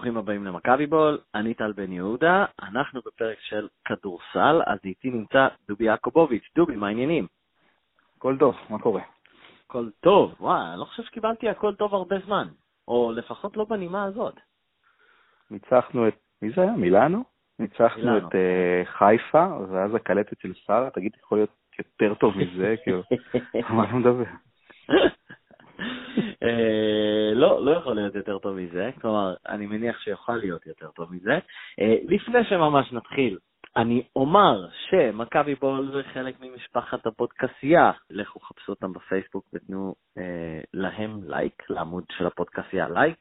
ברוכים הבאים למכבי בול, אני טל בן יהודה, אנחנו בפרק של כדורסל, אז איתי נמצא דובי יעקובוביץ'. דובי, מה העניינים? הכל טוב, מה קורה? הכל טוב, וואי, אני לא חושב שקיבלתי הכל טוב הרבה זמן, או לפחות לא בנימה הזאת. ניצחנו את, מי זה היה? מילאנו? ניצחנו מילאנו. את uh, חיפה, ואז הקלטת של שרה, תגיד, יכול להיות יותר טוב מזה? כאילו, על מה אתה מדבר? אה, לא, לא יכול להיות יותר טוב מזה, כלומר, אני מניח שיוכל להיות יותר טוב מזה. אה, לפני שממש נתחיל, אני אומר שמכבי בול זה חלק ממשפחת הפודקסייה. לכו חפשו אותם בפייסבוק ותנו אה, להם לייק, לעמוד של הפודקסייה לייק,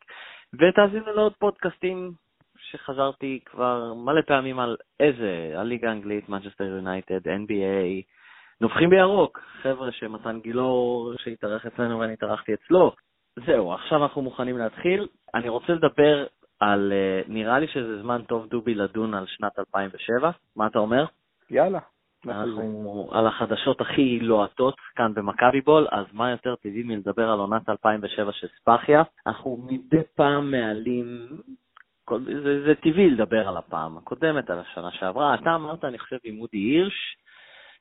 ותאזינו לעוד פודקאסטים שחזרתי כבר מלא פעמים על איזה, הליגה האנגלית, מנצ'סטר יונייטד, NBA, נובחים בירוק, חבר'ה שמתן גילאור שהתארח אצלנו ואני התארחתי אצלו. זהו, עכשיו אנחנו מוכנים להתחיל. אני רוצה לדבר על, אה, נראה לי שזה זמן טוב דובי לדון על שנת 2007, מה אתה אומר? יאללה. אנחנו על החדשות הכי לוהטות כאן במכבי בול, אז מה יותר טבעי מלדבר על עונת 2007 של ספאחיה? אנחנו מדי פעם מעלים, זה, זה טבעי לדבר על הפעם הקודמת, על השנה שעברה. אתה אמרת, אני חושב, עם אודי הירש,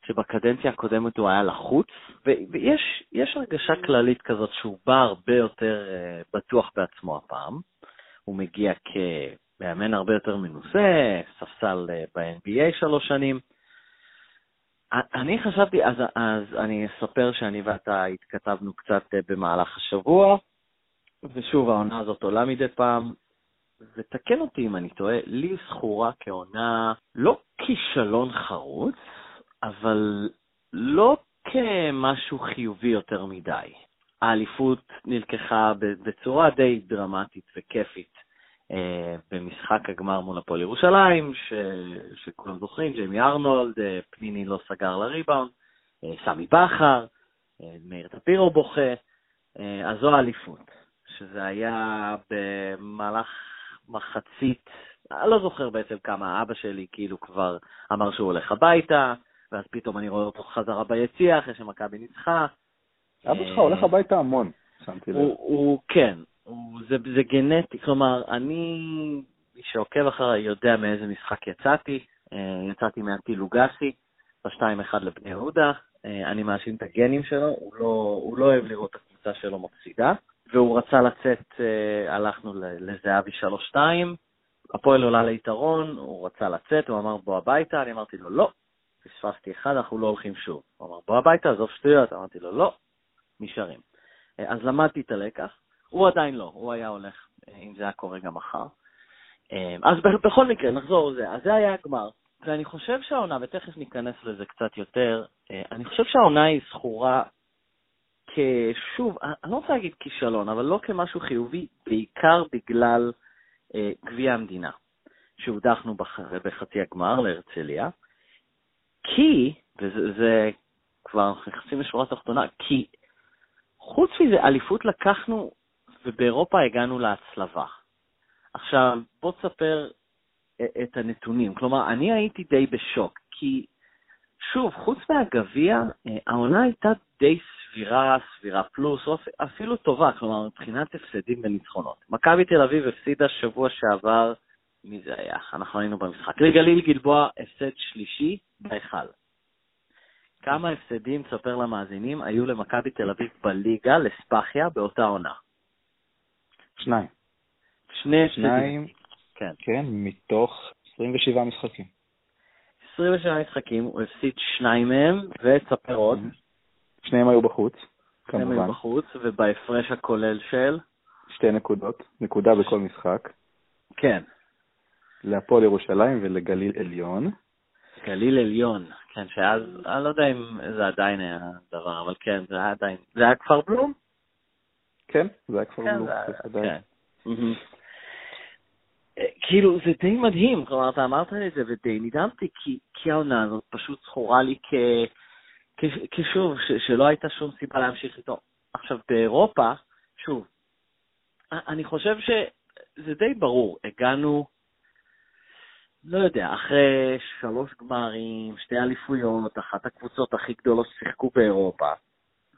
שבקדנציה הקודמת הוא היה לחוץ, ויש יש הרגשה כללית כזאת שהוא בא הרבה יותר uh, בטוח בעצמו הפעם. הוא מגיע כמאמן הרבה יותר מנוסה, ספסל uh, ב-NBA שלוש שנים. אני חשבתי, אז, אז אני אספר שאני ואתה התכתבנו קצת אה, במהלך השבוע, ושוב, העונה הזאת עולה מדי פעם, ותקן אותי אם אני טועה, לי זכורה כעונה לא כישלון חרוץ, אבל לא כמשהו חיובי יותר מדי. האליפות נלקחה בצורה די דרמטית וכיפית אה, במשחק הגמר מול הפועל ירושלים, ש... שכולם זוכרים, ג'יימי ארנולד, אה, פניני לא סגר לריבאונד, אה, סמי בכר, אה, מאיר טפירו בוכה, אה, אז זו האליפות, שזה היה במהלך מחצית, אני לא זוכר בעצם כמה, אבא שלי כאילו כבר אמר שהוא הולך הביתה, ואז פתאום אני רואה אותו חזרה ביציע אחרי שמכבי ניצחה. אבא שלך הולך הביתה המון, שמתי לב. הוא, כן, זה, זה גנטי, כלומר, אני, מי שעוקב אחריי יודע מאיזה משחק יצאתי, אה, יצאתי מהטילוגסי, ב-2-1 לבני יהודה, אה, אני מאשים את הגנים שלו, הוא לא, הוא לא אוהב לראות את הקבוצה שלו מפסידה, והוא רצה לצאת, אה, הלכנו לזהבי 3-2, הפועל עולה ליתרון, הוא רצה לצאת, הוא אמר בוא הביתה, אני אמרתי לו לא, פספסתי אחד, אנחנו לא הולכים שוב. הוא אמר בוא הביתה, עזוב שטויות, אמרתי לו לא, נשארים. אז למדתי את הלקח, הוא עדיין לא, הוא היה הולך, אה, אם זה היה קורה גם מחר. אה, אז בכל מקרה, נחזור לזה. אז זה היה הגמר, ואני חושב שהעונה, ותכף ניכנס לזה קצת יותר, אה, אני חושב שהעונה היא זכורה כשוב, אני לא רוצה להגיד כישלון, אבל לא כמשהו חיובי, בעיקר בגלל גביע המדינה, שהודחנו בח, בחצי הגמר להרצליה, כי, וזה זה כבר נכנסים לשורה התחתונה, כי חוץ מזה, אליפות לקחנו, ובאירופה הגענו להצלבה. עכשיו, בוא תספר את הנתונים. כלומר, אני הייתי די בשוק, כי שוב, חוץ מהגביע, העונה הייתה די סבירה, סבירה פלוס, או אפ- אפילו טובה, כלומר, מבחינת הפסדים וניצחונות. מכבי תל אביב הפסידה שבוע שעבר, מי זה היה? אנחנו היינו במשחק. לגליל גלבוע, הפסד שלישי בהיכל. כמה הפסדים, תספר למאזינים, היו למכבי תל אביב בליגה, לספאחיה, באותה עונה? שניים. שני הפסדים. שניים, כן. כן, מתוך 27 משחקים. 27 משחקים, הוא הפסיד שניים מהם, ותספר עוד. שניהם היו בחוץ, שניהם היו כמובן. בחוץ, ובהפרש הכולל של? שתי נקודות, נקודה בכל משחק, כן, להפועל ירושלים ולגליל עליון. גליל עליון, כן, שאז, אני לא יודע אם זה עדיין היה דבר, אבל כן, זה היה עדיין, זה היה כפר בלום? כן, זה היה כפר כן, בלום. זה היה, בוודאי. כן. אה, כאילו, זה די מדהים, כלומר, אתה אמרת לי את זה ודי נדהמתי, כי, כי העונה הזאת פשוט זכורה לי כ... כשוב, שלא הייתה שום סיבה להמשיך איתו. עכשיו, באירופה, שוב, אני חושב שזה די ברור, הגענו, לא יודע, אחרי שלוש גמרים, שתי אליפויות, אחת הקבוצות הכי גדולות ששיחקו באירופה,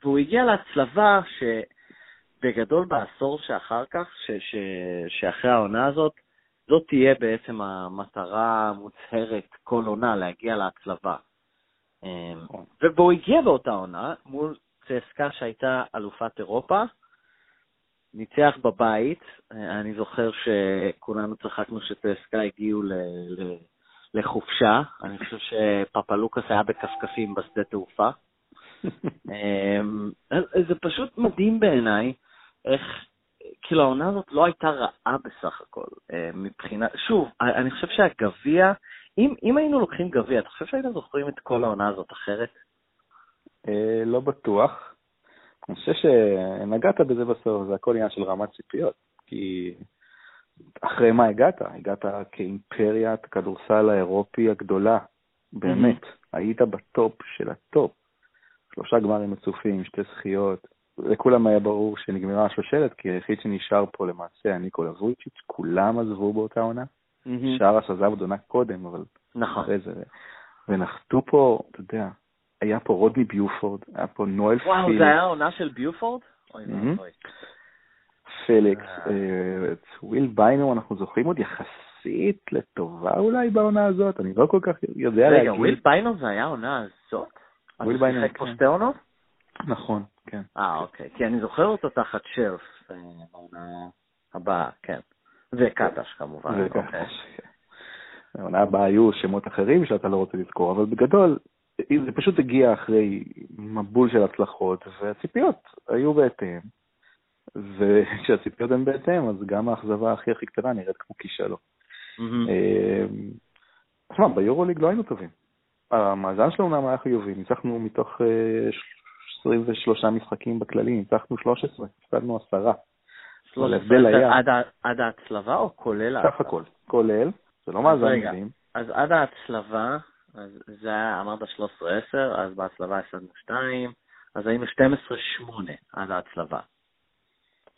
והוא הגיע להצלבה שבגדול בעשור שאחר כך, ש, ש, שאחרי העונה הזאת, זאת תהיה בעצם המטרה המוצהרת כל עונה, להגיע להצלבה. נכון. ובו הגיע באותה עונה מול צסקה שהייתה אלופת אירופה, ניצח בבית, אני זוכר שכולנו צחקנו שצסקה הגיעו ל- ל- לחופשה, אני חושב שפפלוקס היה בכפכפים בשדה תעופה. אמ, זה פשוט מדהים בעיניי איך, כאילו העונה הזאת לא הייתה רעה בסך הכל, אה, מבחינה, שוב, אני חושב שהגביע, אם, אם היינו לוקחים גביע, אתה חושב שהיינו זוכרים את כל העונה הזאת אחרת? אה, לא בטוח. אני חושב שנגעת בזה בסוף, זה הכל עניין של רמת ציפיות. כי אחרי מה הגעת? הגעת כאימפריית כדורסל האירופי הגדולה, באמת. היית בטופ של הטופ. שלושה גמרים מצופים, שתי זכיות. לכולם היה ברור שנגמרה השושלת, כי היחיד שנשאר פה למעשה היה ניקולה וויצ'יץ', כולם עזבו באותה עונה. שאראס עזב עוד עונה קודם, אבל נכון. אחרי זה. ונחתו פה, אתה יודע, היה פה רודני ביופורד, היה פה נואל, וואו, פיליקס, זה היה העונה של ביופורד? אוי מהמם. ואבוי. פליקס, אה. אה, את וויל ביינום אנחנו זוכרים עוד יחסית לטובה אולי בעונה הזאת, אני לא כל כך יודע רגע, להגיד. וויל ביינום זה היה העונה הזאת? וויל פה כן. שתי עונות? נכון, כן. אה, אוקיי. כי אני זוכר אותו תחת שרף אה, בעונה הבאה, כן. וקטש כמובן. וככה, אוקיי. ש- בעונה הבאה היו שמות אחרים שאתה לא רוצה לזכור, אבל בגדול, זה פשוט הגיע אחרי מבול של הצלחות, והציפיות היו בהתאם. וכשהציפיות הן בהתאם, אז גם האכזבה הכי הכי קטנה נראית כמו כישלון. אה, תשמע, ביורוליג לא היינו טובים. המאזן שלנו אומנם היה חיובי, ניצחנו מתוך אה, 23 משחקים בכללי, ניצחנו 13, הפסדנו 10. אבל ההבדל היה, עד ההצלבה או כולל סך? הכל, כולל, זה לא מאזן. מדהים, אז עד ההצלבה, אז זה היה, אמרת 13-10, אז בהצלבה הפסדנו 2, אז היינו 12-8 עד ההצלבה.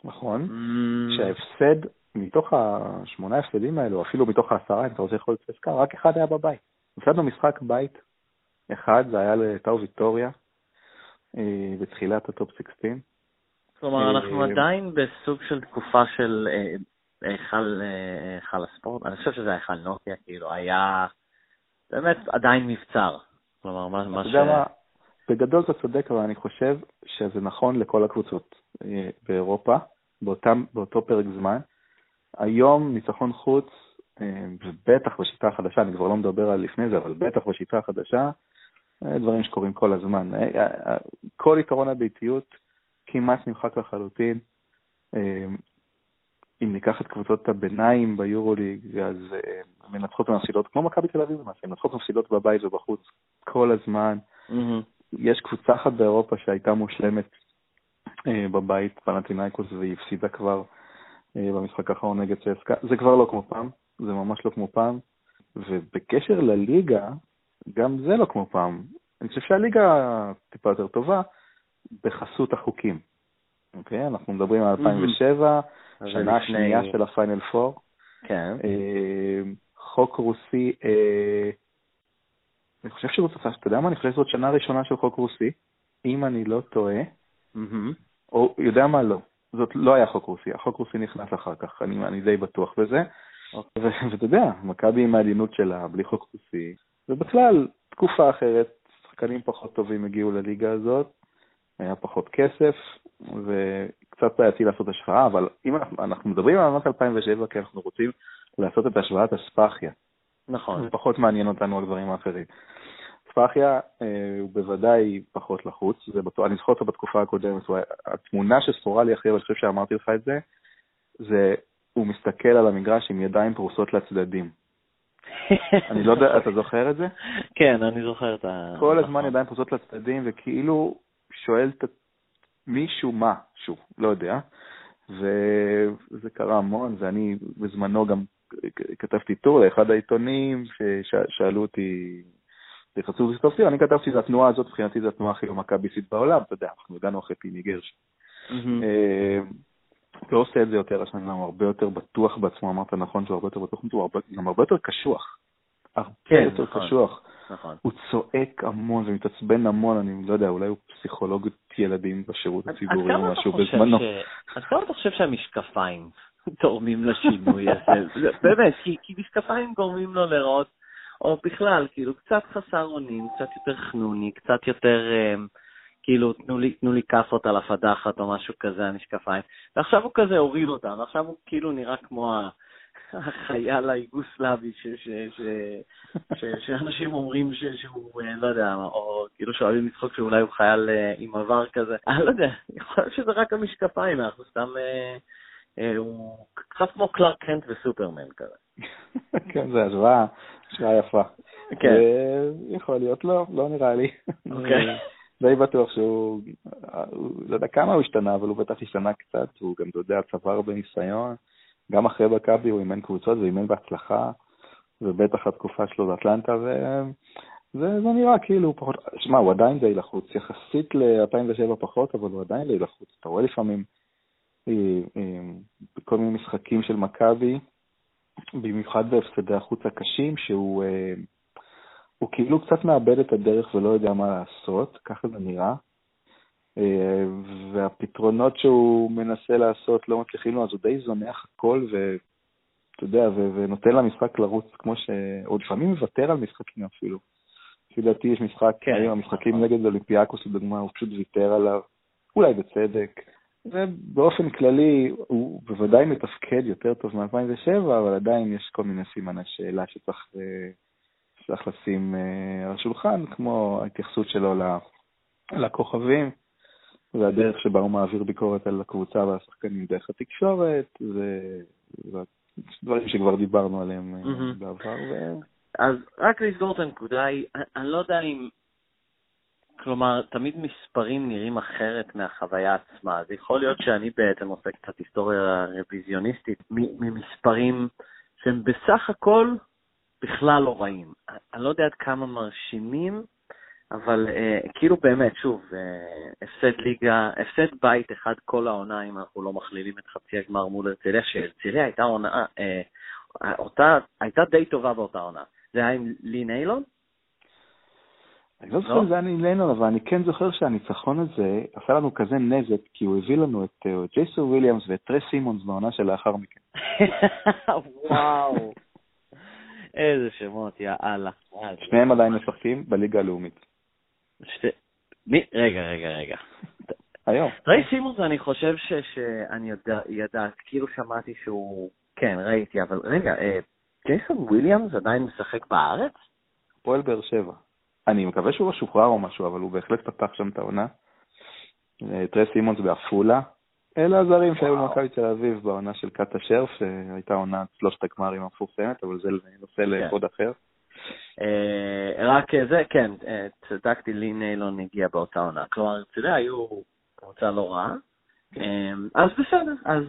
נכון? Mm, שההפסד, מתוך השמונה הפסדים האלו, אפילו מתוך העשרה, אם אתה רוצה יכול להיות עסקה, רק אחד היה בבית. הפסדנו משחק בית אחד, זה היה לטאו ויטוריה, אה, בתחילת הטופ 16. כלומר, אנחנו אה, עדיין בסוג של תקופה של אה, היכל הספורט. אני חושב שזה היכל נוקיה, כאילו, היה באמת עדיין מבצר. כלומר, מה מה ש... מה, בגדול אתה צודק, אבל אני חושב שזה נכון לכל הקבוצות אה, באירופה, באותם, באותו פרק זמן. היום ניצחון חוץ, אה, ובטח בשיטה החדשה, אני כבר לא מדבר על לפני זה, אבל בטח בשיטה החדשה, אה, דברים שקורים כל הזמן. כל עיקרון הביתיות כמעט נמחק לחלוטין. אם ניקח את קבוצות הביניים ביורוליג, אז אה, מנצחות ומפסידות, כמו מכבי תל אביב למעשה, מנצחות ומפסידות בבית ובחוץ כל הזמן. יש קבוצה אחת באירופה שהייתה מושלמת אה, בבית, פנטינאיקוס, והיא הפסידה כבר אה, במשחק האחרון נגד צסקה. זה כבר לא כמו פעם, זה ממש לא כמו פעם. ובקשר לליגה, גם זה לא כמו פעם. אני חושב שהליגה טיפה יותר טובה בחסות החוקים. אוקיי? אנחנו מדברים על 2007, אז זה שנה השנייה של הפיינל פור. כן. אה, חוק רוסי, אה, אני חושב שזאת, אתה יודע מה? אני חושב שזאת שנה ראשונה של חוק רוסי, אם אני לא טועה. או יודע מה? לא. זאת לא היה חוק רוסי, החוק רוסי נכנס אחר כך, אני, אני די בטוח בזה. אוקיי. ואתה יודע, מכבי עם העדינות שלה, בלי חוק רוסי, ובכלל, תקופה אחרת, שחקנים פחות טובים הגיעו לליגה הזאת, היה פחות כסף, וקצת בעייתי לעשות השוואה, אבל אם אנחנו, אנחנו מדברים על עונת 2007, כי אנחנו רוצים לעשות את השוואת הספאחיה. נכון. זה פחות מעניין אותנו הדברים האחרים. ספאחיה אה, הוא בוודאי פחות לחוץ, זה בטוח, אני זוכר אותו בתקופה הקודמת, התמונה שזכורה לי הכי, אבל אני חושב שאמרתי לך את זה, זה הוא מסתכל על המגרש עם ידיים פרוסות לצדדים. אני לא יודע, אתה זוכר את זה? כן, אני זוכר את ה... כל הזמן נכון. ידיים פרוסות לצדדים, וכאילו שואל את מישהו משהו, לא יודע. וזה קרה המון, ואני בזמנו גם כתבתי טור לאחד העיתונים ששאלו אותי, לחצו וכתבתי, אני כתבתי, זה התנועה הזאת, מבחינתי זו התנועה הכי לא מכביסית בעולם, אתה יודע, אנחנו הגענו אחרי פיני גרש. אה, לא עושה את זה יותר השנה, הוא הרבה יותר בטוח בעצמו, אמרת נכון שהוא הרבה יותר בטוח, הוא הרבה- גם הרבה יותר קשוח. הרבה כן, יותר נכון. קשוח. נכון. הוא צועק המון ומתעצבן המון, אני לא יודע, אולי הוא פסיכולוג ילדים בשירות הציבורי או משהו בזמנו. ש- עד כמה אתה חושב שהמשקפיים תורמים לשינוי הזה. באמת, כי, כי משקפיים גורמים לו לראות, או בכלל, כאילו, קצת חסר אונים, קצת יותר חנוני, קצת יותר, um, כאילו, תנו לי, תנו לי כאפות על הפדחת או משהו כזה, המשקפיים. ועכשיו הוא כזה הוריד אותם, ועכשיו הוא כאילו נראה כמו ה... החייל היוגוסלבי, שאנשים אומרים שהוא, אה, לא יודע, או כאילו שואלים לצחוק שאולי הוא חייל אה, עם עבר כזה. אני לא יודע, יכול להיות שזה רק המשקפיים, אנחנו סתם... אה, הוא קצת כמו קלארק קנט וסופרמן כזה. כן, זה השוואה, השוואה יפה. כן. יכול להיות, לא, לא נראה לי. אוקיי. די בטוח שהוא, לא יודע כמה הוא השתנה, אבל הוא בטח השתנה קצת, הוא גם, אתה יודע, צבר הרבה ניסיון. גם אחרי מכבי הוא אימן קבוצות ואימן בהצלחה, ובטח התקופה שלו באטלנטה, וזה זה נראה כאילו פחות, שמע, הוא עדיין די לחוץ, יחסית ל-2007 פחות, אבל הוא עדיין די לחוץ. אתה רואה לפעמים אה, אה, בכל מיני משחקים של מכבי, במיוחד בהפסדי החוץ הקשים, שהוא אה, הוא כאילו קצת מאבד את הדרך ולא יודע מה לעשות, ככה זה נראה. אה, והפתרונות שהוא מנסה לעשות לא מצליחים לו, אז הוא די זונח הכל, ואתה יודע, ונותן למשחק לרוץ כמו ש... או לפעמים מוותר על משחקים אפילו. לפי דעתי יש משחק, כן, היום המשחקים. נגד אולימפיאקוס לדוגמה, הוא פשוט ויתר עליו, אולי בצדק. ובאופן כללי הוא בוודאי מתפקד יותר טוב מ-2007, אבל עדיין יש כל מיני סימני שאלה שצריך, אה, שצריך לשים אה, על השולחן, כמו ההתייחסות שלו לכוכבים. והדרך שבה הוא מעביר ביקורת על הקבוצה והשחקנים דרך התקשורת, זה, דברים שכבר דיברנו עליהם mm-hmm. בעבר. ו... אז רק לסגור את הנקודה היא, אני לא יודע אם, כלומר, תמיד מספרים נראים אחרת מהחוויה עצמה, אז יכול להיות שאני בעצם עושה קצת היסטוריה רוויזיוניסטית ממספרים שהם בסך הכל בכלל לא רעים. אני לא יודע עד כמה מרשימים, אבל uh, כאילו באמת, שוב, uh, הפסד ליגה, הפסד בית אחד כל העונה, אם אנחנו לא מכלילים את חצי הגמר מול הרצליה, שהרצליה הייתה עונה, uh, אותה, הייתה די טובה באותה עונה. זה היה עם לי ניילון? אני לא זוכר אם זה היה עם לי ניילון, אבל אני כן זוכר שהניצחון הזה עשה לנו כזה נזק, כי הוא הביא לנו את ג'ייסון וויליאמס ואת טרה סימונס בעונה שלאחר מכן. וואו, איזה שמות, יא אללה. שניהם עדיין משחקים בליגה הלאומית. ש... מי? רגע, רגע, רגע. היום. טרה סימונס, אני חושב ש... שאני יודע, ידע, כאילו שמעתי שהוא... כן, ראיתי, אבל רגע, אה, ג'ייסון וויליאמס עדיין משחק בארץ? פועל באר שבע. אני מקווה שהוא לא שוחרר או משהו, אבל הוא בהחלט פתח שם את העונה. אה, טרה סימונס בעפולה. אלה הזרים שהיו במכבי תל אביב בעונה של קטש שרף, שהייתה עונת שלושת הגמרים המפורסמת, אבל זה נושא כן. לפוד אחר. אה, רק זה, כן, אה, צדקתי, לי ניילון הגיע באותה עונה. כלומר, אתה יודע, היו קבוצה לא רעה. אה, אז בסדר, אז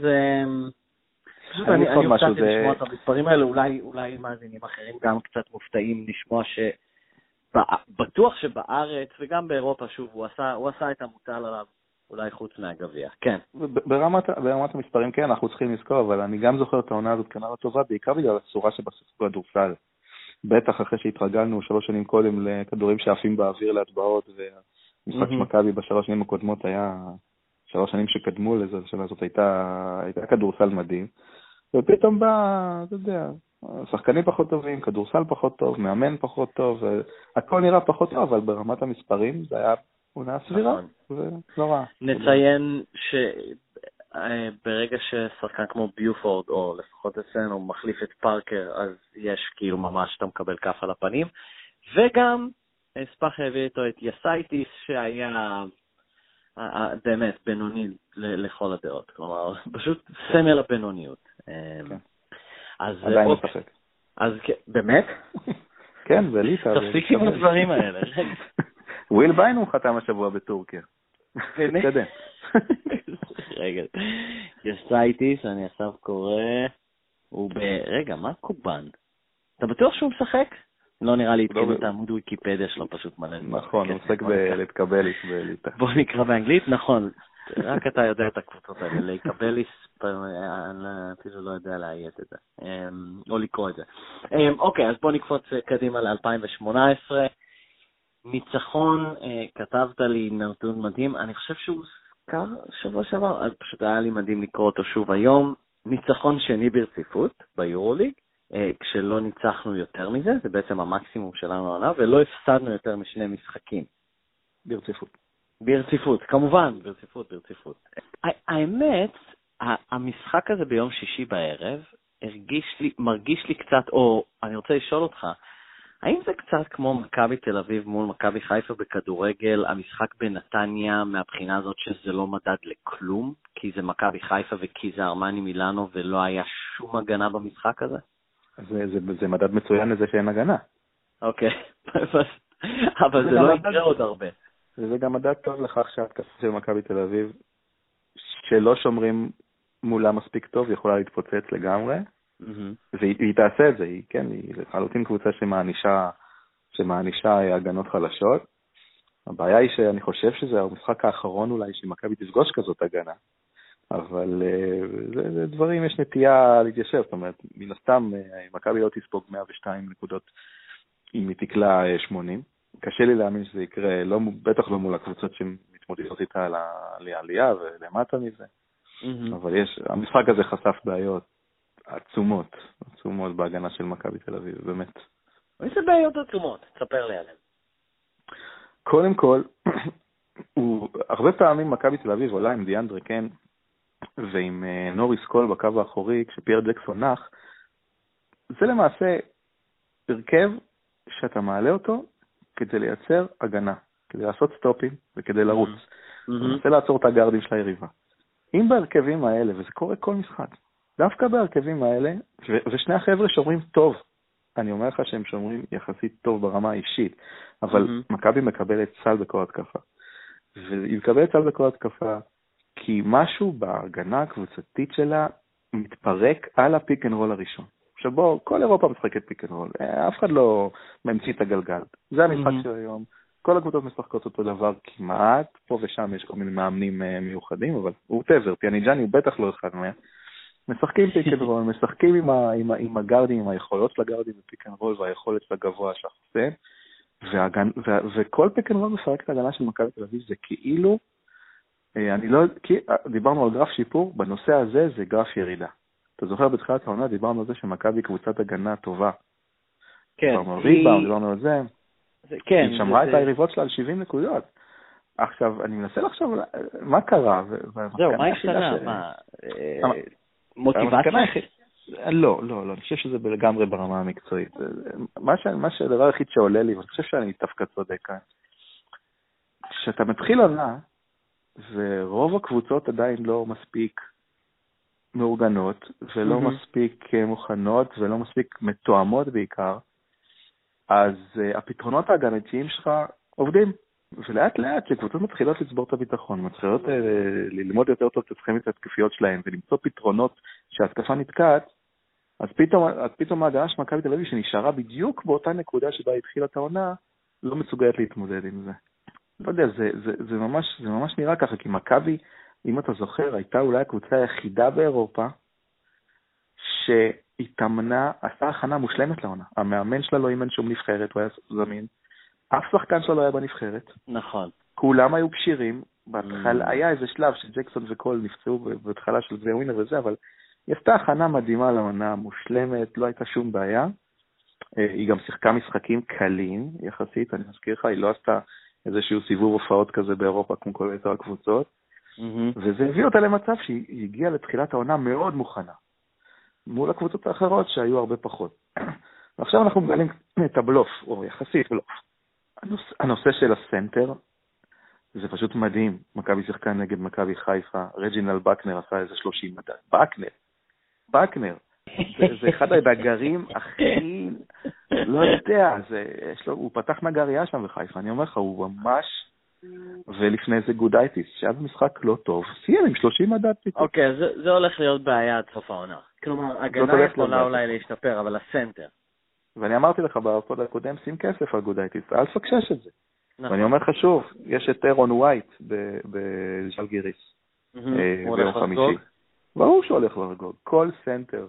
פשוט אני הופתעתי לשמוע את המספרים האלה, אולי מאזינים אחרים גם קצת מופתעים לשמוע ש... בטוח שבארץ וגם באירופה, שוב, הוא עשה, הוא עשה את המוטל עליו, אולי חוץ מהגביע, כן. ברמת, ברמת המספרים כן, אנחנו צריכים לזכור, אבל אני גם זוכר את העונה הזאת כנראה טובה, בעיקר בגלל הצורה שיחקו כדורסל. בטח אחרי שהתרגלנו שלוש שנים קודם לכדורים שעפים באוויר להטבעות, והמשחק של מכבי בשלוש שנים הקודמות היה, שלוש שנים שקדמו לזה, השנה הזאת הייתה, הייתה כדורסל מדהים, ופתאום בא, אתה יודע, שחקנים פחות טובים, כדורסל פחות טוב, מאמן פחות טוב, הכל נראה פחות טוב, אבל ברמת המספרים זה היה עונה סבירה, זה נכון. לא רע. נציין אה, ברגע ששחקן כמו ביופורד, או לפחות אצלנו, מחליף את פארקר, אז יש כאילו ממש, אתה מקבל כף על הפנים. וגם, ספאחיה הביא איתו את יסאייטיס, שהיה באמת בינוני לכל הדעות. כלומר, פשוט סמל הבינוניות. כן. אז עדיין. אז באמת? כן, זה ליטא. תפסיק עם הדברים האלה. וויל ביינום חתם השבוע בטורקיה. באמת? רגע, יסאייטיס, אני עכשיו קורא, הוא ב... רגע, מה קובן? אתה בטוח שהוא משחק? לא נראה לי לא את העמוד ויקיפדיה שלו, פשוט מלא. נכון, הוא עוסק בלהתקבליס בליטא. בוא נקרא באנגלית, נכון. רק אתה יודע את הקבוצות האלה, להיקבליס, אני אפילו לא יודע לאיית את זה, אמ, או לקרוא את זה. אמ, אוקיי, אז בוא נקפוץ קדימה ל-2018. ניצחון, אה, כתבת לי נתון מדהים, אני חושב שהוא הוזכר שבוע שעבר, אז פשוט היה לי מדהים לקרוא אותו שוב היום. ניצחון שני ברציפות ביורוליג, אה, כשלא ניצחנו יותר מזה, זה בעצם המקסימום שלנו העונה, ולא הפסדנו יותר משני משחקים. ברציפות. ברציפות, כמובן, ברציפות, ברציפות. האמת, המשחק הזה ביום שישי בערב הרגיש לי, מרגיש לי קצת, או אני רוצה לשאול אותך, האם זה קצת כמו מכבי תל אביב מול מכבי חיפה בכדורגל, המשחק בנתניה מהבחינה הזאת שזה לא מדד לכלום, כי זה מכבי חיפה וכי זה ארמני מילאנו ולא היה שום הגנה במשחק הזה? זה, זה, זה מדד מצוין לזה שאין הגנה. אוקיי, אבל זה, זה לא יקרה עוד הרבה. וזה גם מדד טוב לכך שההתקפה של מכבי תל אביב, שלא שומרים מולה מספיק טוב, יכולה להתפוצץ לגמרי. Mm-hmm. והיא תעשה את זה, היא, כן, היא לחלוטין קבוצה שמענישה, שמענישה הגנות חלשות. הבעיה היא שאני חושב שזה המשחק האחרון אולי שמכבי תפגוש כזאת הגנה, אבל אה, זה, זה דברים, יש נטייה להתיישב, זאת אומרת, מן הסתם אה, מכבי לא תספוג 102 נקודות אם היא תקלע 80. אה, קשה לי להאמין שזה יקרה, לא, בטח לא מול הקבוצות שמתמודדות איתה על העלייה ולמטה מזה, mm-hmm. אבל יש, המשחק הזה חשף בעיות עצומות, עצומות בהגנה של מכבי תל אביב, באמת. איזה בעיות עצומות? תספר לי עליהן. קודם כל, הוא, הרבה פעמים מכבי תל אביב עולה עם דיאנדרה קן ועם uh, נוריס קול בקו האחורי, כשפייר ג'קסון נח, זה למעשה הרכב שאתה מעלה אותו כדי לייצר הגנה, כדי לעשות סטופים וכדי לרוץ. Mm-hmm. מנסה לעצור את הגארדים של היריבה. אם בהרכבים האלה, וזה קורה כל משחק, דווקא בהרכבים האלה, ושני החבר'ה שומרים טוב, אני אומר לך שהם שומרים יחסית טוב ברמה האישית, אבל mm-hmm. מכבי מקבלת סל בכל התקפה. והיא מקבלת סל בכל התקפה כי משהו בהגנה הקבוצתית שלה מתפרק על הפיק אנד רול הראשון. עכשיו בוא, כל אירופה משחקת פיק אנד רול, אף אחד לא ממציא את הגלגל. זה המשחק mm-hmm. של היום, כל הקבוצות משחקות אותו דבר כמעט, פה ושם יש כל מיני מאמנים uh, מיוחדים, אבל הוא טבר, פיאניג'אני הוא בטח לא אחד מהם. משחקים פיק אנד רול, משחקים עם, ה, עם, ה, עם הגארדים, עם היכולות של הגארדים בפיק אנד רול והיכולת של הגבוה והגנ... ו... וכל פיק אנד רול מפרק את ההגנה של מכבי תל אביב, זה כאילו, אה, אני לא, כי אה, דיברנו על גרף שיפור, בנושא הזה זה גרף ירידה. אתה זוכר בתחילת העונה דיברנו על זה שמכבי קבוצת הגנה טובה. כן. דיברנו על ריבאונד, דיברנו על זה. זה כן. היא שמרה זה... את היריבות שלה על 70 נקודות. עכשיו, אני מנסה לחשוב מה קרה. זהו, מה השתנה? מוטיבציה? לא, לא, לא, אני חושב שזה לגמרי ברמה המקצועית. מה, ש, מה שהדבר היחיד שעולה לי, ואני חושב שאני דווקא צודק כאן, כשאתה מתחיל עונה, ורוב הקבוצות עדיין לא מספיק מאורגנות, ולא mm-hmm. מספיק אה, מוכנות, ולא מספיק מתואמות בעיקר, אז uh, הפתרונות ההגנתיים שלך עובדים. ולאט לאט כשקבוצות מתחילות לצבור את הביטחון, מתחילות uh, ללמוד יותר טוב את הסכמית התקפיות שלהן ולמצוא פתרונות שההתקפה נתקעת, אז פתאום, פתאום ההגנה של מכבי תל אביב, שנשארה בדיוק באותה נקודה שבה התחילה את העונה, לא מסוגלת להתמודד עם זה. לא יודע, זה, זה, זה, ממש, זה ממש נראה ככה, כי מכבי, אם אתה זוכר, הייתה אולי הקבוצה היחידה באירופה שהתאמנה, עשתה הכנה מושלמת לעונה. המאמן שלה לא אימן שום נבחרת, הוא היה זמין. אף שחקן שלה לא היה בנבחרת. נכון. כולם היו כשירים. בהתחלה, mm. היה איזה שלב שג'קסון וקול נפצעו בהתחלה של גביע ווינר וזה, אבל היא עשתה הכנה מדהימה לעונה, מושלמת, לא הייתה שום בעיה. אה, היא גם שיחקה משחקים קלים יחסית, אני מזכיר לך, היא לא עשתה איזשהו סיבוב הופעות כזה באירופה כמו כל יתר הקבוצות, mm-hmm. וזה הביא אותה למצב שהיא הגיעה לתחילת העונה מאוד מוכנה, מול הקבוצות האחרות שהיו הרבה פחות. ועכשיו אנחנו מגלים את הבלוף, או יחסית בלוף. הנושא, הנושא של הסנטר, זה פשוט מדהים. מכבי שיחקה נגד מכבי חיפה, רג'ינל בקנר עשה איזה 30 מדד. בקנר, בקנר. זה, זה אחד הנגרים הכי, לא יודע, זה, יש לו, הוא פתח נגרייה שם בחיפה, אני אומר לך, הוא ממש, ולפני זה גודייטיס, שהיה במשחק לא טוב, סיים עם 30 מדד פתאום. אוקיי, okay, זה, זה הולך להיות בעיה עד סוף העונה. כלומר, הגנה יכולה אולי להשתפר, אבל הסנטר. ואני אמרתי לך בפוד הקודם, שים כסף על גודייטיס, אל תפקשש את זה. נכון. ואני אומר לך שוב, יש את ארון וייט בז'לגיריס אה, ביום חמישי. ברור שהוא הולך לחגוג. כל סנטר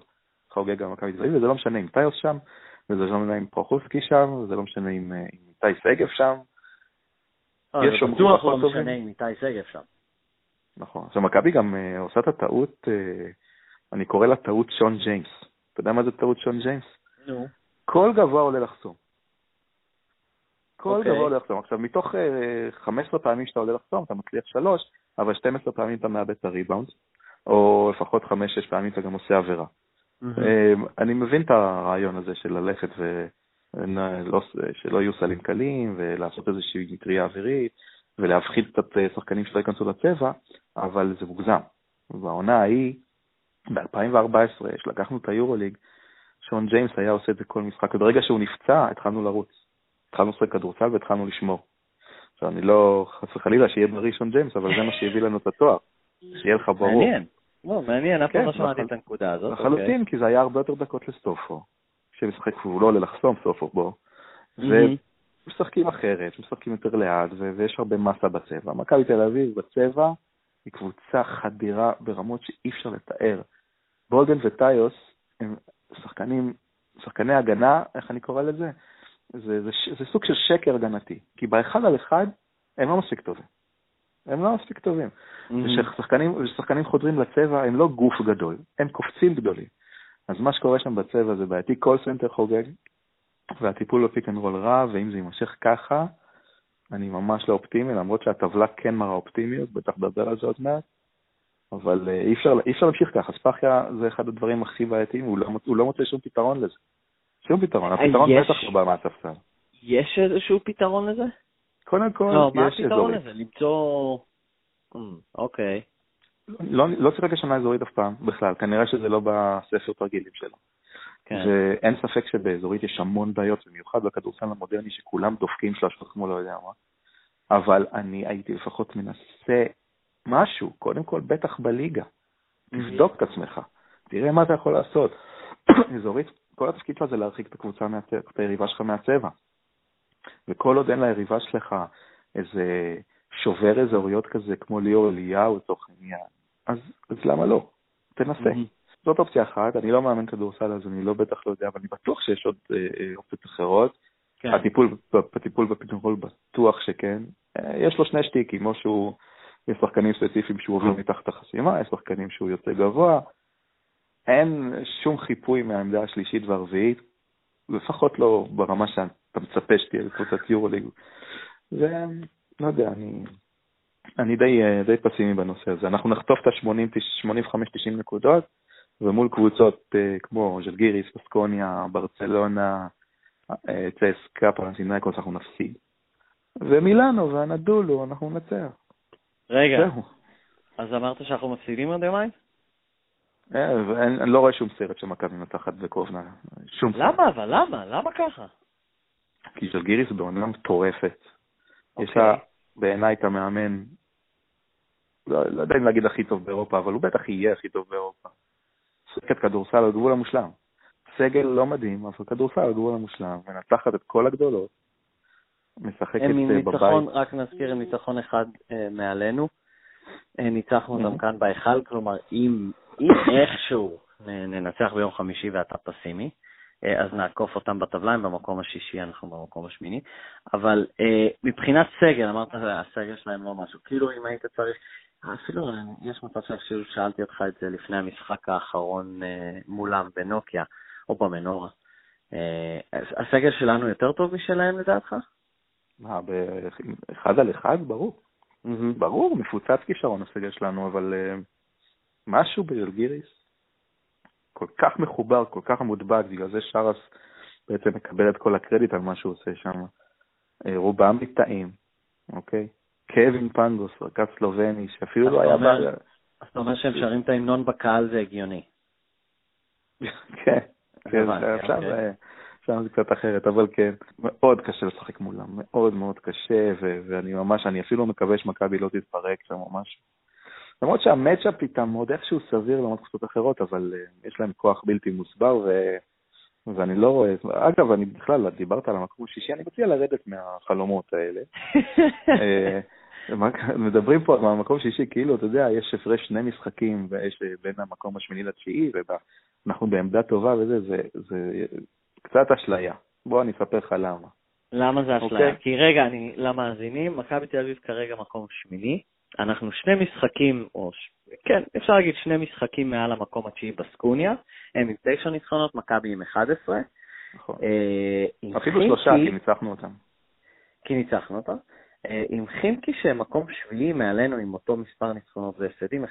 חוגג גם מכבי תל אביב, וזה לא משנה אם טיוס שם, וזה לא משנה אם פרוחוסקי שם, וזה לא משנה אם אה, איתי שגב שם. אה, יש. זה בטוח לא משנה אם איתי שגב שם. נכון. עכשיו, מכבי גם עושה את הטעות אני קורא לה טעות שון ג'יימס. אתה יודע מה זה טעות שון ג'יימס? נו. כל גבוה עולה לחסום. כל אוקיי. גבוה עולה לחסום. עכשיו, מתוך אה, 15 פעמים שאתה עולה לחסום, אתה מצליח שלוש, אבל 12 פעמים אתה מאבד את הריבאונד, או לפחות 5-6 פעמים אתה גם עושה עבירה. אה, אני מבין את הרעיון הזה של ללכת ו... לא- שלא יהיו סלים קלים, ולעשות איזושהי מטריה אווירית, ולהפחיד קצת אה, שחקנים שלא ייכנסו לצבע, אבל זה מוגזם. בעונה ההיא, ב-2014, כשלקחנו את היורוליג, שון ג'יימס היה עושה את זה כל משחק, וברגע שהוא נפצע, התחלנו לרוץ. התחלנו לשחק כדורסל והתחלנו לשמור. עכשיו, אני לא, חס וחלילה, שיהיה בריא שון ג'יימס, אבל זה מה שהביא לנו את התואר. שיהיה לך ברור. מעניין. לא, מעניין, אף פעם כן, לא שמעתי לחל- את הנקודה הזאת. אוקיי. לחלוטין, כי זה היה הרבה יותר דקות לסטופו. כשמשחק והוא לא עולה לחסום סטופו בו. ומשחקים אחרת, משחקים יותר לאט, ויש הרבה מסה בצבע. מכבי תל אביב בצבע היא קבוצה חדירה ברמות שאי אפשר לתאר. בולדן וטיוס הם שחקנים, שחקני הגנה, איך אני קורא לזה? זה, זה, ש- זה סוג של שקר הגנתי, כי באחד על אחד הם לא מספיק טובים. הם לא מספיק טובים. מהמם. ושחקנים, ושחקנים חודרים לצבע הם לא גוף גדול, הם קופצים גדולים. אז מה שקורה שם בצבע זה בעייתי, כל סנטר חוגג, והטיפול בפיק אנד רול רע, ואם זה יימשך ככה, אני ממש לא אופטימי, למרות שהטבלה כן מראה אופטימיות, בטח נדבר על זה עוד מעט, אבל אה, אי אפשר, אי אפשר להמשיך ככה, ספאחיה זה אחד הדברים הכי בעייתיים, הוא לא, הוא לא מוצא שום פתרון לזה. שום פתרון, הפתרון יש- בטח לא בא מהספסל. יש איזשהו פתרון לזה? קודם כל, לא, מה יש הפתרון אזורים. לזה? למצוא... אמ, אוקיי. לא, לא שיחק השנה אזורית אף פעם, בכלל, כנראה שזה לא בספר תרגילים שלו. כן. ואין ספק שבאזורית יש המון בעיות, במיוחד בכדורסל המודרני, שכולם דופקים שלושות כמו לא יודע מה. אבל אני הייתי לפחות מנסה משהו, קודם כל בטח בליגה. תבדוק את עצמך, תראה מה אתה יכול לעשות. אזורית, כל התפקיד שלה זה להרחיק את הקבוצה, מהצבע, את היריבה שלך מהצבע. וכל עוד אין ליריבה שלך איזה שובר אזוריות כזה, כמו ליאור אליהו לצורך העניין, אז, אז למה לא? תנסה. זאת אופציה אחת, אני לא מאמן כדורסל אז אני לא בטח לא יודע, אבל אני בטוח שיש עוד אה, אה, אופציות אחרות. כן. הטיפול, בפיתרול בטוח שכן. אה, יש לו שני שטיקים, או שהוא, יש שחקנים ספציפיים שהוא עובר מתחת החסימה, יש שחקנים שהוא יוצא גבוה. אין שום חיפוי מהעמדה השלישית והרביעית, לפחות לא ברמה שאתה מצפה שתהיה בקבוצת יורוליג. ולא יודע, אני, אני די, אה, די פסימי בנושא הזה. אנחנו נחטוף את ה-85-90 נקודות, ומול קבוצות אה, כמו ז'לגיריס, פסקוניה, ברצלונה, אה, צסקה, פרנטינאיקוס, אנחנו נפסיד. ומילאנו והנדולו, אנחנו ננצח. רגע. אז אמרת שאנחנו מפסידים עוד יומיים? אה, אני לא רואה שום סרט שמכבי מנצחת בקובנה. שום סרט. למה אבל? למה? למה ככה? כי ז'לגיריס בעונה מטורפת. יש אוקיי. לה בעיניי את המאמן, לא, לא יודע אם להגיד הכי טוב באירופה, אבל הוא בטח יהיה הכי טוב באירופה. משחקת כדורסל על גבול המושלם. סגל לא מדהים, אבל כדורסל על גבול המושלם, מנצחת את כל הגדולות, משחקת הם עם אה, ניצחון, בבית. רק נזכיר, עם ניצחון אחד אה, מעלינו. אה, ניצחנו אותם. כאן בהיכל, כלומר, אם אם איכשהו ננצח ביום חמישי ואתה פסימי, אה, אז נעקוף אותם בטבלה, הם במקום השישי, אנחנו במקום השמיני. אבל אה, מבחינת סגל, אמרת, הסגל שלהם לא משהו. כאילו, אם היית צריך, אפילו אה, יש מצב שאפילו שאלתי אותך את זה לפני המשחק האחרון אה, מולם בנוקיה, או במנורה. אה, הסגל שלנו יותר טוב משלהם לדעתך? מה, באחד על אחד? ברור. ברור, מפוצץ כישרון הסגל שלנו, אבל אה, משהו בז'לגיריס כל כך מחובר, כל כך מודבק, בגלל זה שרס בעצם מקבל את כל הקרדיט על מה שהוא עושה שם. אה, רובם ליטאים, אוקיי? קווין פנגוס, רכז סלובני, שאפילו לא היה... אומר- אז אתה אומר שהם שרים את ההמנון בקהל זה הגיוני. כן, כן, עכשיו אוקיי. אה, שם זה קצת אחרת, אבל כן, מאוד קשה לשחק מולם, מאוד מאוד קשה, ו- ואני ממש, אני אפילו מקווה שמכבי לא תתפרק שם משהו. למרות שהמצ'אפ איתם עוד איכשהו סביר לעומת קבוצות אחרות, אבל uh, יש להם כוח בלתי מוסבר, ו... ואני לא רואה, אגב, אני בכלל, דיברת על המקום השישי, אני מציע לרדת מהחלומות האלה. אה, מדברים פה על המקום השישי, כאילו, אתה יודע, יש הפרש שני משחקים ויש אה, בין המקום השמיני לתשיעי, ואנחנו בעמדה טובה וזה, זה, זה קצת אשליה. בוא אני אספר לך למה. למה זה אשליה? אוקיי. כי רגע, אני, למאזינים, מכבי תל אביב כרגע מקום שמיני, אנחנו שני משחקים, או ש... כן, אפשר להגיד שני משחקים מעל המקום התשיעי בסקוניה, הם עם תשע ניצחונות, מכבי עם 11. נכון. אה, אפילו חimki- שלושה, כי ניצחנו אותם. כי ניצחנו אותם. אה, עם חימקי שהם מקום שביעי מעלינו עם אותו מספר ניצחונות והפסדים 11-9,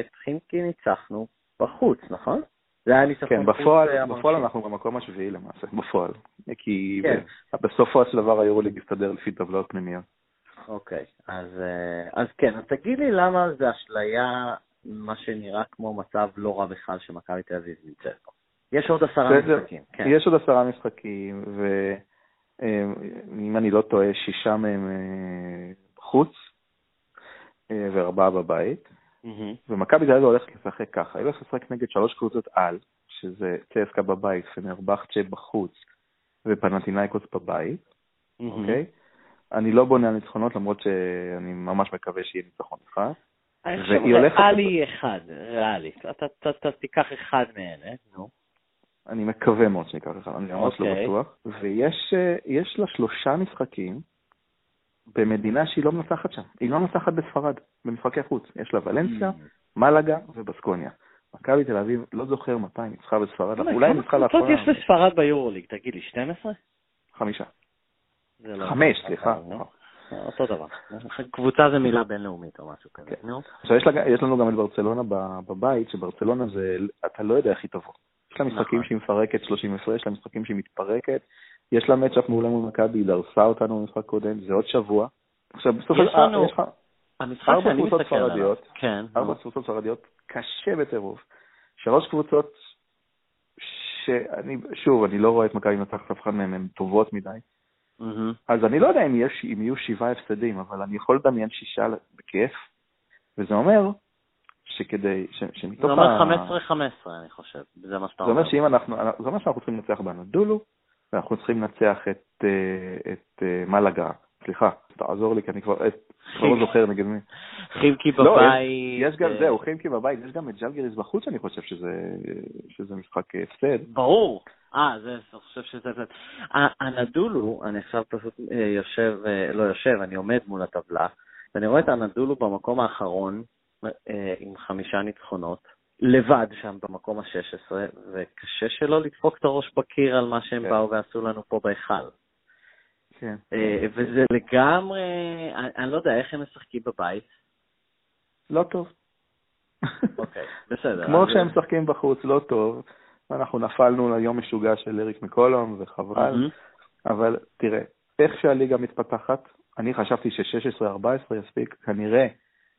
את חימקי ניצחנו בחוץ, נכון? זה היה ניצחון כן, חוץ, בפועל, אה, בפועל. אנחנו במקום השביעי למעשה, בפועל. כי כן. בסופו של דבר היורוליג הסתדר לפי טבלאות פנימיות. אוקיי, אז, אה, אז כן, אז תגיד לי למה זה אשליה, מה שנראה כמו מצב לא רע בכלל שמכבי תל אביב נמצאת בו. יש עוד עשרה. משחקים, כן. יש עוד עשרה משחקים, ואם אני לא טועה, שישה מהם אה, בחוץ אה, וארבעה בבית. מהמם. ומכבי תל אביב הולכת לשחק ככה, היא הולכת לשחק נגד שלוש קבוצות על, שזה צסקה בבית, פנרבכצ'ה בחוץ ופנטינאיקוס בבית, מהמם. אוקיי? אני לא בונה על ניצחונות, למרות שאני ממש מקווה שיהיה ניצחון אחד. אני חושב ריאלי אחד, ריאלי. אתה- תיקח אחד מאלה, נו. אני מקווה מאוד שניקח אחד, אני ממש לא אוקיי. בטוח. ויש אה, יש לה שלושה משחקים במדינה שהיא לא מנצחת שם. היא לא מנצחת בספרד, במשחקי חוץ. יש לה ולנסיה, מלאגה ובסקוניה. מכבי תל אביב, לא זוכר מתי היא ניצחה בספרד, אולי היא ניצחה כמה קבוצות לאחרונה. יש לספרד ביורוליג? תגיד לי, 12? חמישה. לא- חמש, סליחה. נו, אותו דבר. קבוצה זה מילה בינלאומית או משהו כזה. כן. עכשיו, יש, לנו גם את ברצלונה בבית, שברצלונה זה, אתה לא יודע איך היא תבוא. יש לה משחקים נכון. שהיא מפרקת 30 הפרש, יש לה משחקים שהיא מתפרקת, יש לה מצ'אפ מעולה מול מכבי, היא דרסה אותנו במשחק קודם, זה עוד שבוע. עכשיו, בסוף יש לנו- יש לך המשחק ארבע קבוצות. ספרדיות. כן. ארבע. קבוצות ספרדיות, קשה בטירוף. שלוש קבוצות שאני, שוב, אני לא רואה את מכבי מנצחת אף אחד מהן, הן טובות מדי. אז אני לא יודע אם, יש, אם יהיו שבעה הפסדים, אבל אני יכול לדמיין שישה בכיף, וזה אומר שכדי, ש, שמתוך זה אומר ה- 15-15, אני חושב. זה מה שאתה זה אומר. אומר שאם אנחנו, זה אומר שאנחנו צריכים לנצח בנדולו, ואנחנו צריכים לנצח את, אה, את אה, מלאגה, סליחה, תעזור לי, כי אני כבר, את, כבר לא זוכר נגד מי. חימקי לא, בבית. יש גם, אה, זהו, חימקי בבית, יש גם את ג'לגיריס בחוץ, אני חושב שזה, שזה משחק אה, הפסד. ברור. אה, זה, אני חושב שזה... הנדולו, אני עכשיו פשוט אה, יושב, אה, לא יושב, אני עומד מול הטבלה, ואני רואה את הנדולו במקום האחרון, אה, עם חמישה ניצחונות, לבד שם במקום ה-16, וקשה שלא לדפוק את הראש בקיר על מה שהם כן. באו ועשו לנו פה בהיכל. כן. אה, וזה לגמרי, אני, אני לא יודע איך הם משחקים בבית. לא טוב. אוקיי, בסדר. כמו אז- שהם משחקים בחוץ, לא טוב. ואנחנו נפלנו ליום משוגע של אריק מקולום, וחבל. אבל תראה, איך שהליגה מתפתחת, אני חשבתי ש-16-14 יספיק, כנראה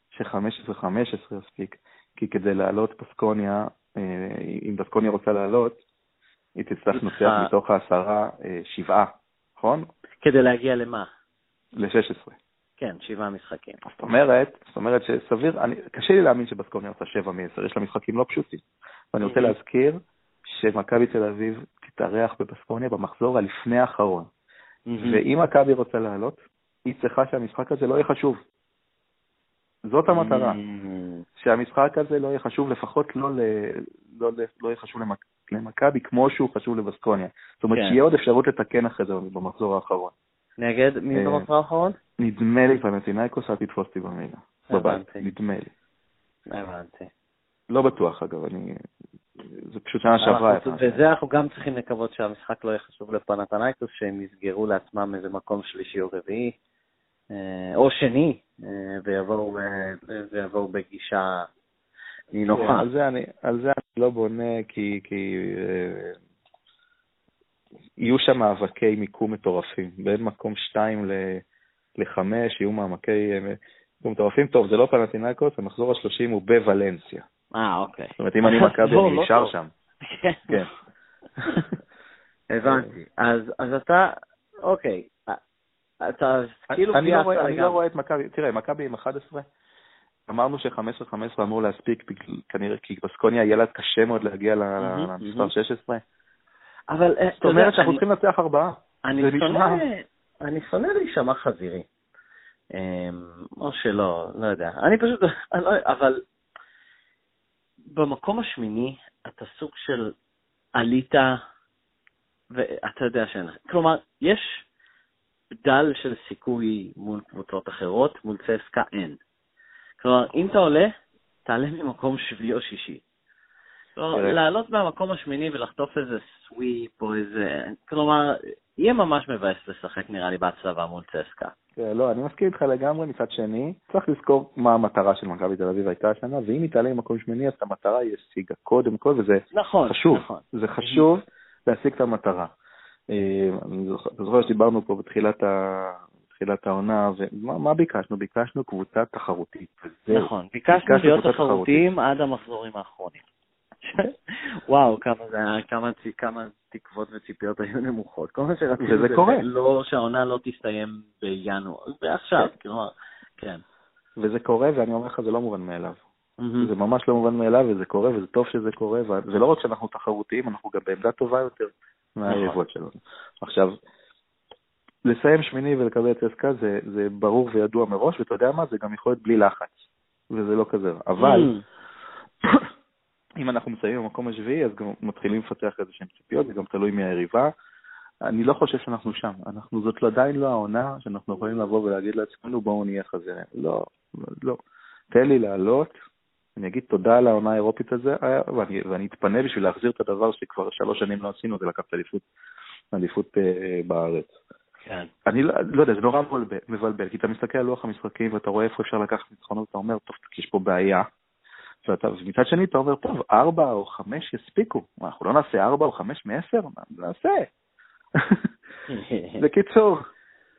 ש-15-15 יספיק, כי כדי לעלות בסקוניה, אה, אם בסקוניה רוצה לעלות, היא תצטרך לנצח צריכה- מתוך העשרה אה, שבעה, נכון? כדי להגיע למה? ל-16. כן, שבעה משחקים. זאת אומרת, זאת אומרת שסביר, אני, קשה לי להאמין שבסקוניה עושה 7 מ-10, יש לה משחקים לא פשוטים. ואני רוצה. להזכיר שמכבי תל אביב תתארח בבסקוניה במחזור הלפני האחרון. ואם מכבי רוצה לעלות, היא צריכה שהמשחק הזה לא יהיה חשוב. זאת המטרה, מהמם. שהמשחק הזה לא יהיה חשוב, לפחות לא, ל, לא, לא יהיה חשוב למק, למכבי כמו שהוא חשוב לבסקוניה. זאת אומרת, כן. שיהיה עוד אפשרות לתקן אחרי זה במחזור האחרון. נגד מי אה, במחזור האחרון? נדמה לי פנטינאיקוס, אל תתפוס אותי במילה. בבית. נדמה לי. הבנתי. לא בטוח, אגב, אני... זה פשוט שנה שעברה. וזה אנחנו גם צריכים לקוות שהמשחק לא יהיה חשוב לפנתנייקוס, שהם יסגרו לעצמם איזה מקום שלישי או רביעי, אה, או שני, אה, ויבואו אה, ויבואו בגישה כן, נינוחה. על זה אני, על זה אני לא בונה, כי, כי אה, יהיו שם מאבקי מיקום מטורפים. בין מקום 2 ל-5 יהיו מאבקי אה, מיקום מטורפים. טוב, זה לא פנטינקוס, המחזור ה-30 הוא בוולנסיה. אה, אוקיי. זאת אומרת, אם אני מכבי, לא, אני לא נשאר. שם. כן. כן. הבנתי. אז אתה, אוקיי, אתה כאילו אני לא רואה- אני. לא רואה את מכבי, תראה, מכבי עם 11, אמרנו ש-15-15 אמור להספיק, כנראה, כי בסקוניה יהיה לה קשה מאוד להגיע ל- מהמם, למספר מהמם. 16. אבל אה, זאת אומרת שאנחנו צריכים לנצח ארבעה. אני שונא, אני שונא להישמע חזירי. אמ, או שלא, לא יודע. אני פשוט, אני לא, אבל במקום השמיני אתה סוג של עלית, ואתה יודע שאין לך. כלומר, יש דל של סיכוי מול קבוצות אחרות, מול צסקה אין. כלומר, אם אתה עולה, תעלה ממקום שביעי או שישי. כלומר, תראה. לעלות מהמקום השמיני ולחטוף איזה סוויפ או איזה... כלומר, יהיה ממש מבאס לשחק נראה לי בהצלבה מול צסקה. כן, לא, אני מסכים איתך לגמרי, מצד שני, צריך לזכור מה המטרה של מכבי תל אביב הייתה השנה, ואם היא תעלה ממקום שמיני, אז את המטרה היא השיגה קודם כל, וזה נכון, חשוב, נכון. זה חשוב להשיג את המטרה. אה, אני זוכר- שדיברנו פה בתחילת ה- בתחילת העונה, ומה מה ביקשנו? ביקשנו קבוצה תחרותית. נכון, ביקשנו להיות תחרותיים עד המחזורים האחרונים. וואו, כמה זה כמה, כמה תקוות וציפיות היו נמוכות. כל מה שרצינו וזה זה קורה. לא, שהעונה לא תסתיים בינואר, ועכשיו, כלומר, כן. וזה קורה, ואני אומר לך, זה לא מובן מאליו. מהמם. זה ממש לא מובן מאליו, וזה קורה, וזה טוב שזה קורה, ולא רק שאנחנו תחרותיים, אנחנו גם בעמדה טובה יותר מהיריבות שלנו. עכשיו, לסיים שמיני ולקבל את צסקה זה, זה ברור וידוע מראש, ואתה יודע מה? זה גם יכול להיות בלי לחץ, וזה לא כזה. אבל Mm. אם אנחנו מסיימים במקום השביעי, אז גם מתחילים לפתח איזה שהן ציפיות, זה גם תלוי מי היריבה. אני לא חושב שאנחנו שם. אנחנו, זאת עדיין לא העונה שאנחנו יכולים לבוא ולהגיד לעצמנו, בואו נהיה חזירים. לא, לא. תן לי לעלות, אני אגיד תודה על העונה האירופית הזה, היה- ואני, ואני אתפנה בשביל להחזיר את הדבר שכבר שלוש שנים לא עשינו, זה לקחת אליפות, אליפות אה, בארץ. כן. אני לא, לא יודע, זה נורא מבלבל, מבלבל, כי אתה מסתכל על לוח המשחקים ואתה רואה איפה אפשר לקחת ניצחונות, אתה אומר, טוב, יש פה בעיה. ואתה, ומצד שני אתה אומר, טוב, ארבע או חמש יספיקו. מה, אנחנו לא נעשה ארבע או חמש מעשר? מה, נעשה. בקיצור,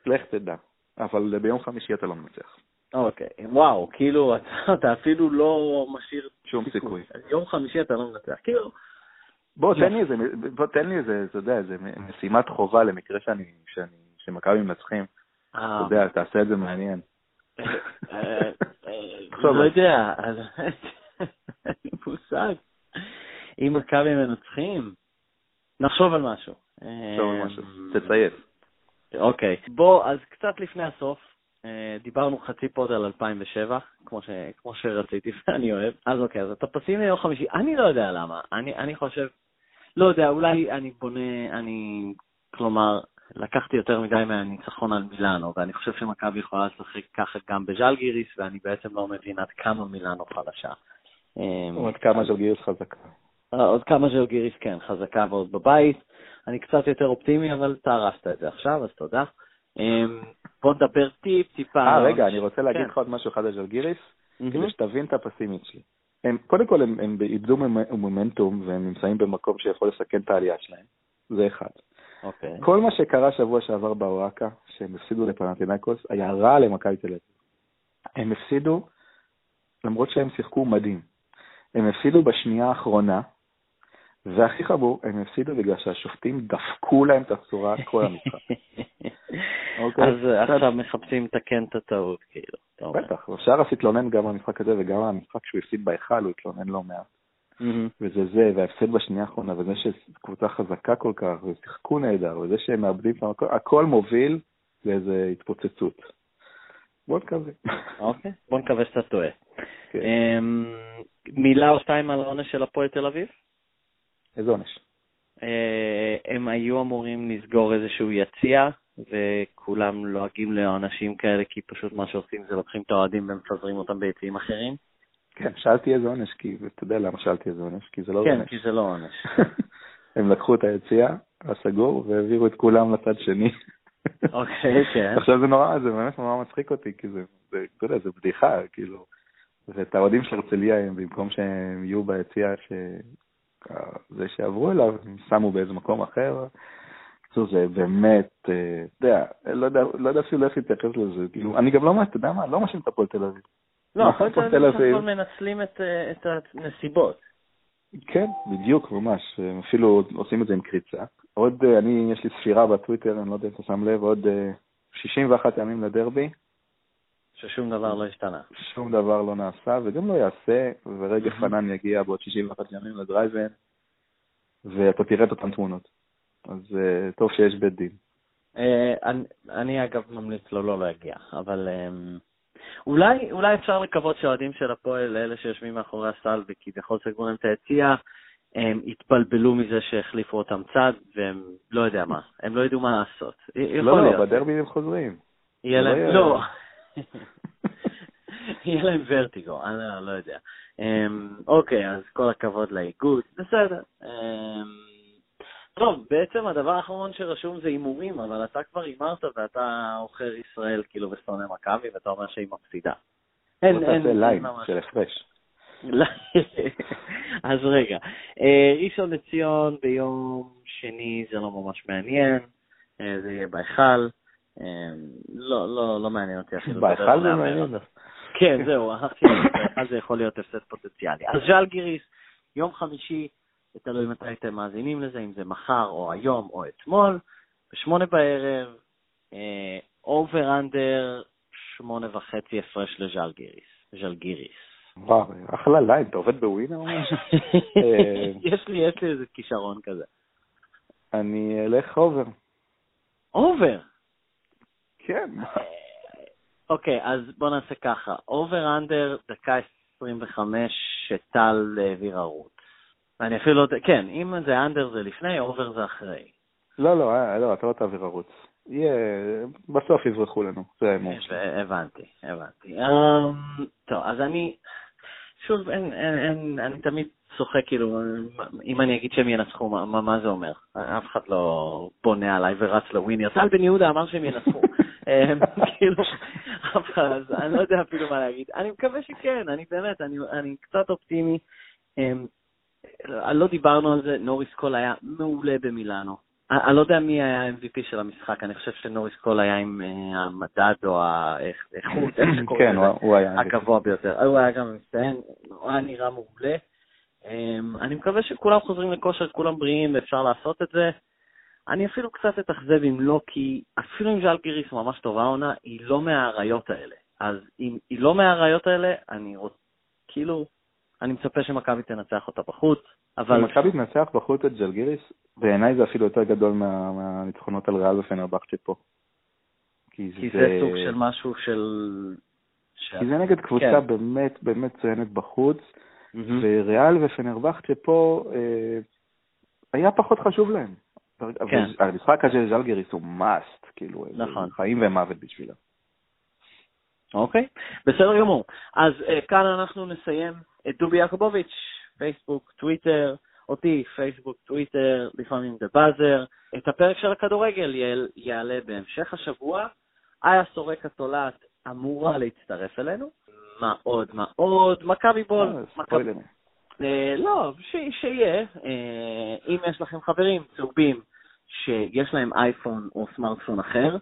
לך תדע. אבל ביום חמישי אתה לא מנצח. אוקיי, וואו, כאילו, אתה- אתה אפילו לא משאיר שום סיכוי. יום חמישי אתה לא מנצח. כאילו, בוא. תן לי איזה, בוא, תן לי איזה, אתה יודע, איזה משימת חובה למקרה שאני, שאני, שמכבי מנצחים. אתה אה, יודע, תעשה את זה מעניין. אה, אה, לא יודע, אין לי מושג. אם מכבי מנצחים, נחשוב על משהו. תחשוב על משהו. אה, תצייץ. אוקיי. בוא, אז קצת לפני הסוף, דיברנו חצי פוד על 2007, כמו, ש, כמו שרציתי ואני אוהב. אז אוקיי, אז אתה פסימי ליום חמישי. אני לא יודע למה. אני, אני חושב, לא יודע, אולי אני בונה, אני, כלומר, לקחתי יותר מדי מהניצחון על מילאנו, ואני חושב שמכבי יכולה לשחק ככה גם בז'לגיריס, ואני בעצם לא מבין עד כמה מילאנו חלשה. אה, עוד כמה של גיוס חזקה. אה, עוד כמה ז'לגיריס כן, חזקה ועוד בבית. אני קצת יותר אופטימי, אבל אתה הרסת את זה עכשיו, אז תודה. אמ, בוא נדבר טיפ, טיפה. אה, רגע, אני רוצה להגיד כן. לך עוד משהו אחד על ז'לגיריס. כדי שתבין את הפסימיות שלי. הם, קודם כל, הם, הם איבדו מומ- מומנטום, והם נמצאים במקום שיכול לסכן את העלייה שלהם. זה אחד. אוקיי. כל מה שקרה שבוע שעבר באוהקה, שהם הפסידו לפנטינקוס, היה רע למכבי תל אביב. הם הפסידו, למרות שהם שיחקו מדהים. הם הפסידו בשנייה האחרונה, והכי חמור, הם הפסידו בגלל שהשופטים דפקו להם את הצורה כל המשחק. אוקיי. אז עכשיו מחפשים לתקן את הטעות, כאילו. בטח, אפשר אז להתלונן גם במשחק הזה וגם במשחק שהוא הפסיד בהיכל, הוא התלונן לא מעט. וזה זה, וההפסד בשנייה האחרונה, וזה שקבוצה חזקה כל כך, ושיחקו נהדר, וזה שהם מאבדים את המקום, הכל מוביל לאיזו התפוצצות. בוא נקווה. אוקיי, בוא נקווה שאתה טועה. כן. אמ, מילה או שתיים על העונש של הפועל תל אביב? איזה עונש. אה, הם היו אמורים לסגור איזשהו יציע, וכולם לועגים לאנשים כאלה, כי פשוט מה שעושים זה לוקחים את האוהדים ומפזרים אותם ביציעים אחרים. כן, שאלתי איזה עונש, כי אתה יודע למה שאלתי איזה עונש, כי זה לא כן, עונש. כי זה לא עונש. הם לקחו את היציע הסגור והעבירו את כולם לצד שני. אוקיי, כן. עכשיו זה נורא, זה באמת נורא מצחיק אותי, כי זה, זה, אתה יודע, זה בדיחה, כאילו. ואת האוהדים של הרצליה, במקום שהם יהיו ביציע, ש... זה שעברו אליו, הם שמו באיזה מקום אחר. בקיצור, זה באמת, אה, אתה יודע, לא יודע, לא יודע אפילו איך להתייחס לזה. כאילו, אני גם לא, אתה יודע מה, לא מאשים את הפועל תל אביב. לא, הפועל תל אביב מנצלים את, אה, את הנסיבות. כן, בדיוק, ממש. הם אפילו עושים את זה עם קריצה. עוד, אה, אני, יש לי ספירה בטוויטר, אני לא יודע אם אתה שם לב, עוד אה, 61 ימים לדרבי, ששום דבר לא השתנה. שום דבר לא נעשה, וגם לא יעשה, ורגע Mhm. פנן יגיע בעוד 61 ימים לדרייבן, ואתה תראה את אותן תמונות. אז uh, טוב שיש בית דין. אה, אני, אני אגב ממליץ לו לא להגיע, אבל אמ, אולי, אולי אפשר לקוות שהאוהדים של הפועל, אלה שיושבים מאחורי הסל וכביכול סגרו להם את היציע, הם התבלבלו מזה שהחליפו אותם צד, והם לא יודע מה, הם לא ידעו מה לעשות. לא. לא, בדרבי הם חוזרים. יהיה לא להם, לא. יהיה להם ורטיגו, אני לא, לא יודע. אמ, אוקיי, אז כל הכבוד לאיגוד, בסדר. אמ, טוב, בעצם הדבר האחרון שרשום זה הימורים, אבל אתה כבר הימרת ואתה עוכר ישראל כאילו ושונא מכבי, ואתה אומר שהיא מפסידה. אין, אין, אין, ליין של הפרש. אז רגע, אה, ראשון לציון ביום שני זה לא ממש מעניין, אה, זה יהיה בהיכל. אה, לא, לא, לא מעניין אותי אפילו. בהיכל זה מעניין. כן, זהו, בהיכל זה יכול להיות הפסד פוטנציאלי. אז ז'אלגיריס, יום חמישי, תלוי מתי אתם מאזינים לזה, אם זה מחר או היום או אתמול, בשמונה בערב, over under, שמונה וחצי הפרש לז'אלגיריס. ז'אלגיריס. וואו, אחלה line, אתה עובד בווינר או משהו? יש לי, יש לי איזה כישרון כזה. אני אלך אובר. אובר? כן. אוקיי, אז בוא נעשה ככה. over under, דקה 25 שטל העביר ערוץ. אני אפילו לא יודע, כן, אם זה אנדר זה לפני, אובר זה אחרי. לא, לא, אה, לא, אתה לא תעביר ערוץ. יהיה, בסוף יברחו לנו, זה האמור. הבנתי, הבנתי. אמ, טוב, אז אני, שוב, אין, אין, אין, אני תמיד צוחק, כאילו, אם אני אגיד שהם ינצחו, מה, מה זה אומר? אף אחד לא בונה עליי ורץ לווינר. טל בן יהודה אמר שהם ינצחו. אמ, כאילו, אז אני לא יודע אפילו מה להגיד. אני מקווה שכן, אני באמת, אני, אני קצת אופטימי. אמ, לא דיברנו על זה, נוריס קול היה מעולה במילאנו. אני לא יודע מי היה ה-MVP של המשחק, אני חושב שנוריס קול היה עם אה, המדד או האיכות, איך שקוראים כן, הוא היה הגבוה ביותר. הוא היה גם מצטיין, הוא היה נראה מעולה. אמ, אני מקווה שכולם חוזרים לכושר, כולם בריאים ואפשר לעשות את זה. אני אפילו קצת אתאכזב אם לא, כי אפילו אם ז'אלגיריס ממש טובה עונה, היא לא מהאריות האלה. אז אם היא לא מהאריות האלה, אני רוצה, כאילו, אני מצפה שמכבי תנצח אותה בחוץ, אבל... אם מכבי תנצח בחוץ את ז'לגיריס, בעיניי זה אפילו יותר גדול מה, מהניצחונות על ריאל ופנרבכצ'ה פה. כי, כי זה... זה סוג של משהו של... כי זה נגד קבוצה כן. באמת באמת מצוינת בחוץ, mm-hmm. וריאל ופנרבכצ'ה פה אה, היה פחות חשוב להם. כן. המשחק הזה של ז'לגיריס הוא must, כאילו, נכון. חיים ומוות בשבילה. אוקיי, בסדר גמור. אז uh, כאן אנחנו נסיים את דובי יעקובוביץ', פייסבוק, טוויטר, אותי, פייסבוק, טוויטר, לפעמים The Buzzer. את הפרק של הכדורגל יעלה בהמשך השבוע. איה סורק התולעת אמורה להצטרף אלינו. מה עוד? מה עוד? מכבי בול. אה, לא, שיהיה. אה, אם יש לכם חברים צהובים שיש להם אייפון או סמארטפון אחר,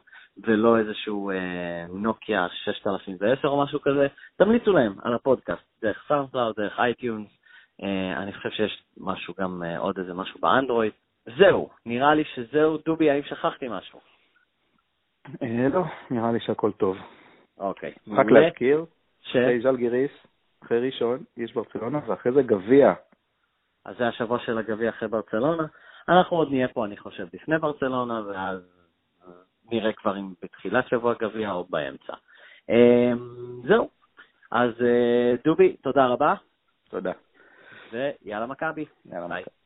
ולא איזשהו אה, נוקיה 6010 או משהו כזה, תמליצו להם על הפודקאסט, דרך SoundCloud, דרך iTunes. אה, אני חושב שיש משהו גם, אה, עוד איזה משהו באנדרואיד. זהו, נראה לי שזהו. דובי, האם שכחתי משהו? אה, לא, נראה לי שהכל טוב. אוקיי. רק להזכיר, אחרי ז'לגיריס, אחרי ראשון, יש ברצלונה, ואחרי זה גביע. אז זה השבוע של הגביע אחרי ברצלונה. אנחנו עוד נהיה פה, אני חושב, לפני ברצלונה, ואז נראה כבר אם בתחילת שבוע גביע או באמצע. אמ, זהו. אז אה, דובי, תודה רבה. תודה. ויאללה מכבי. יאללה מכבי.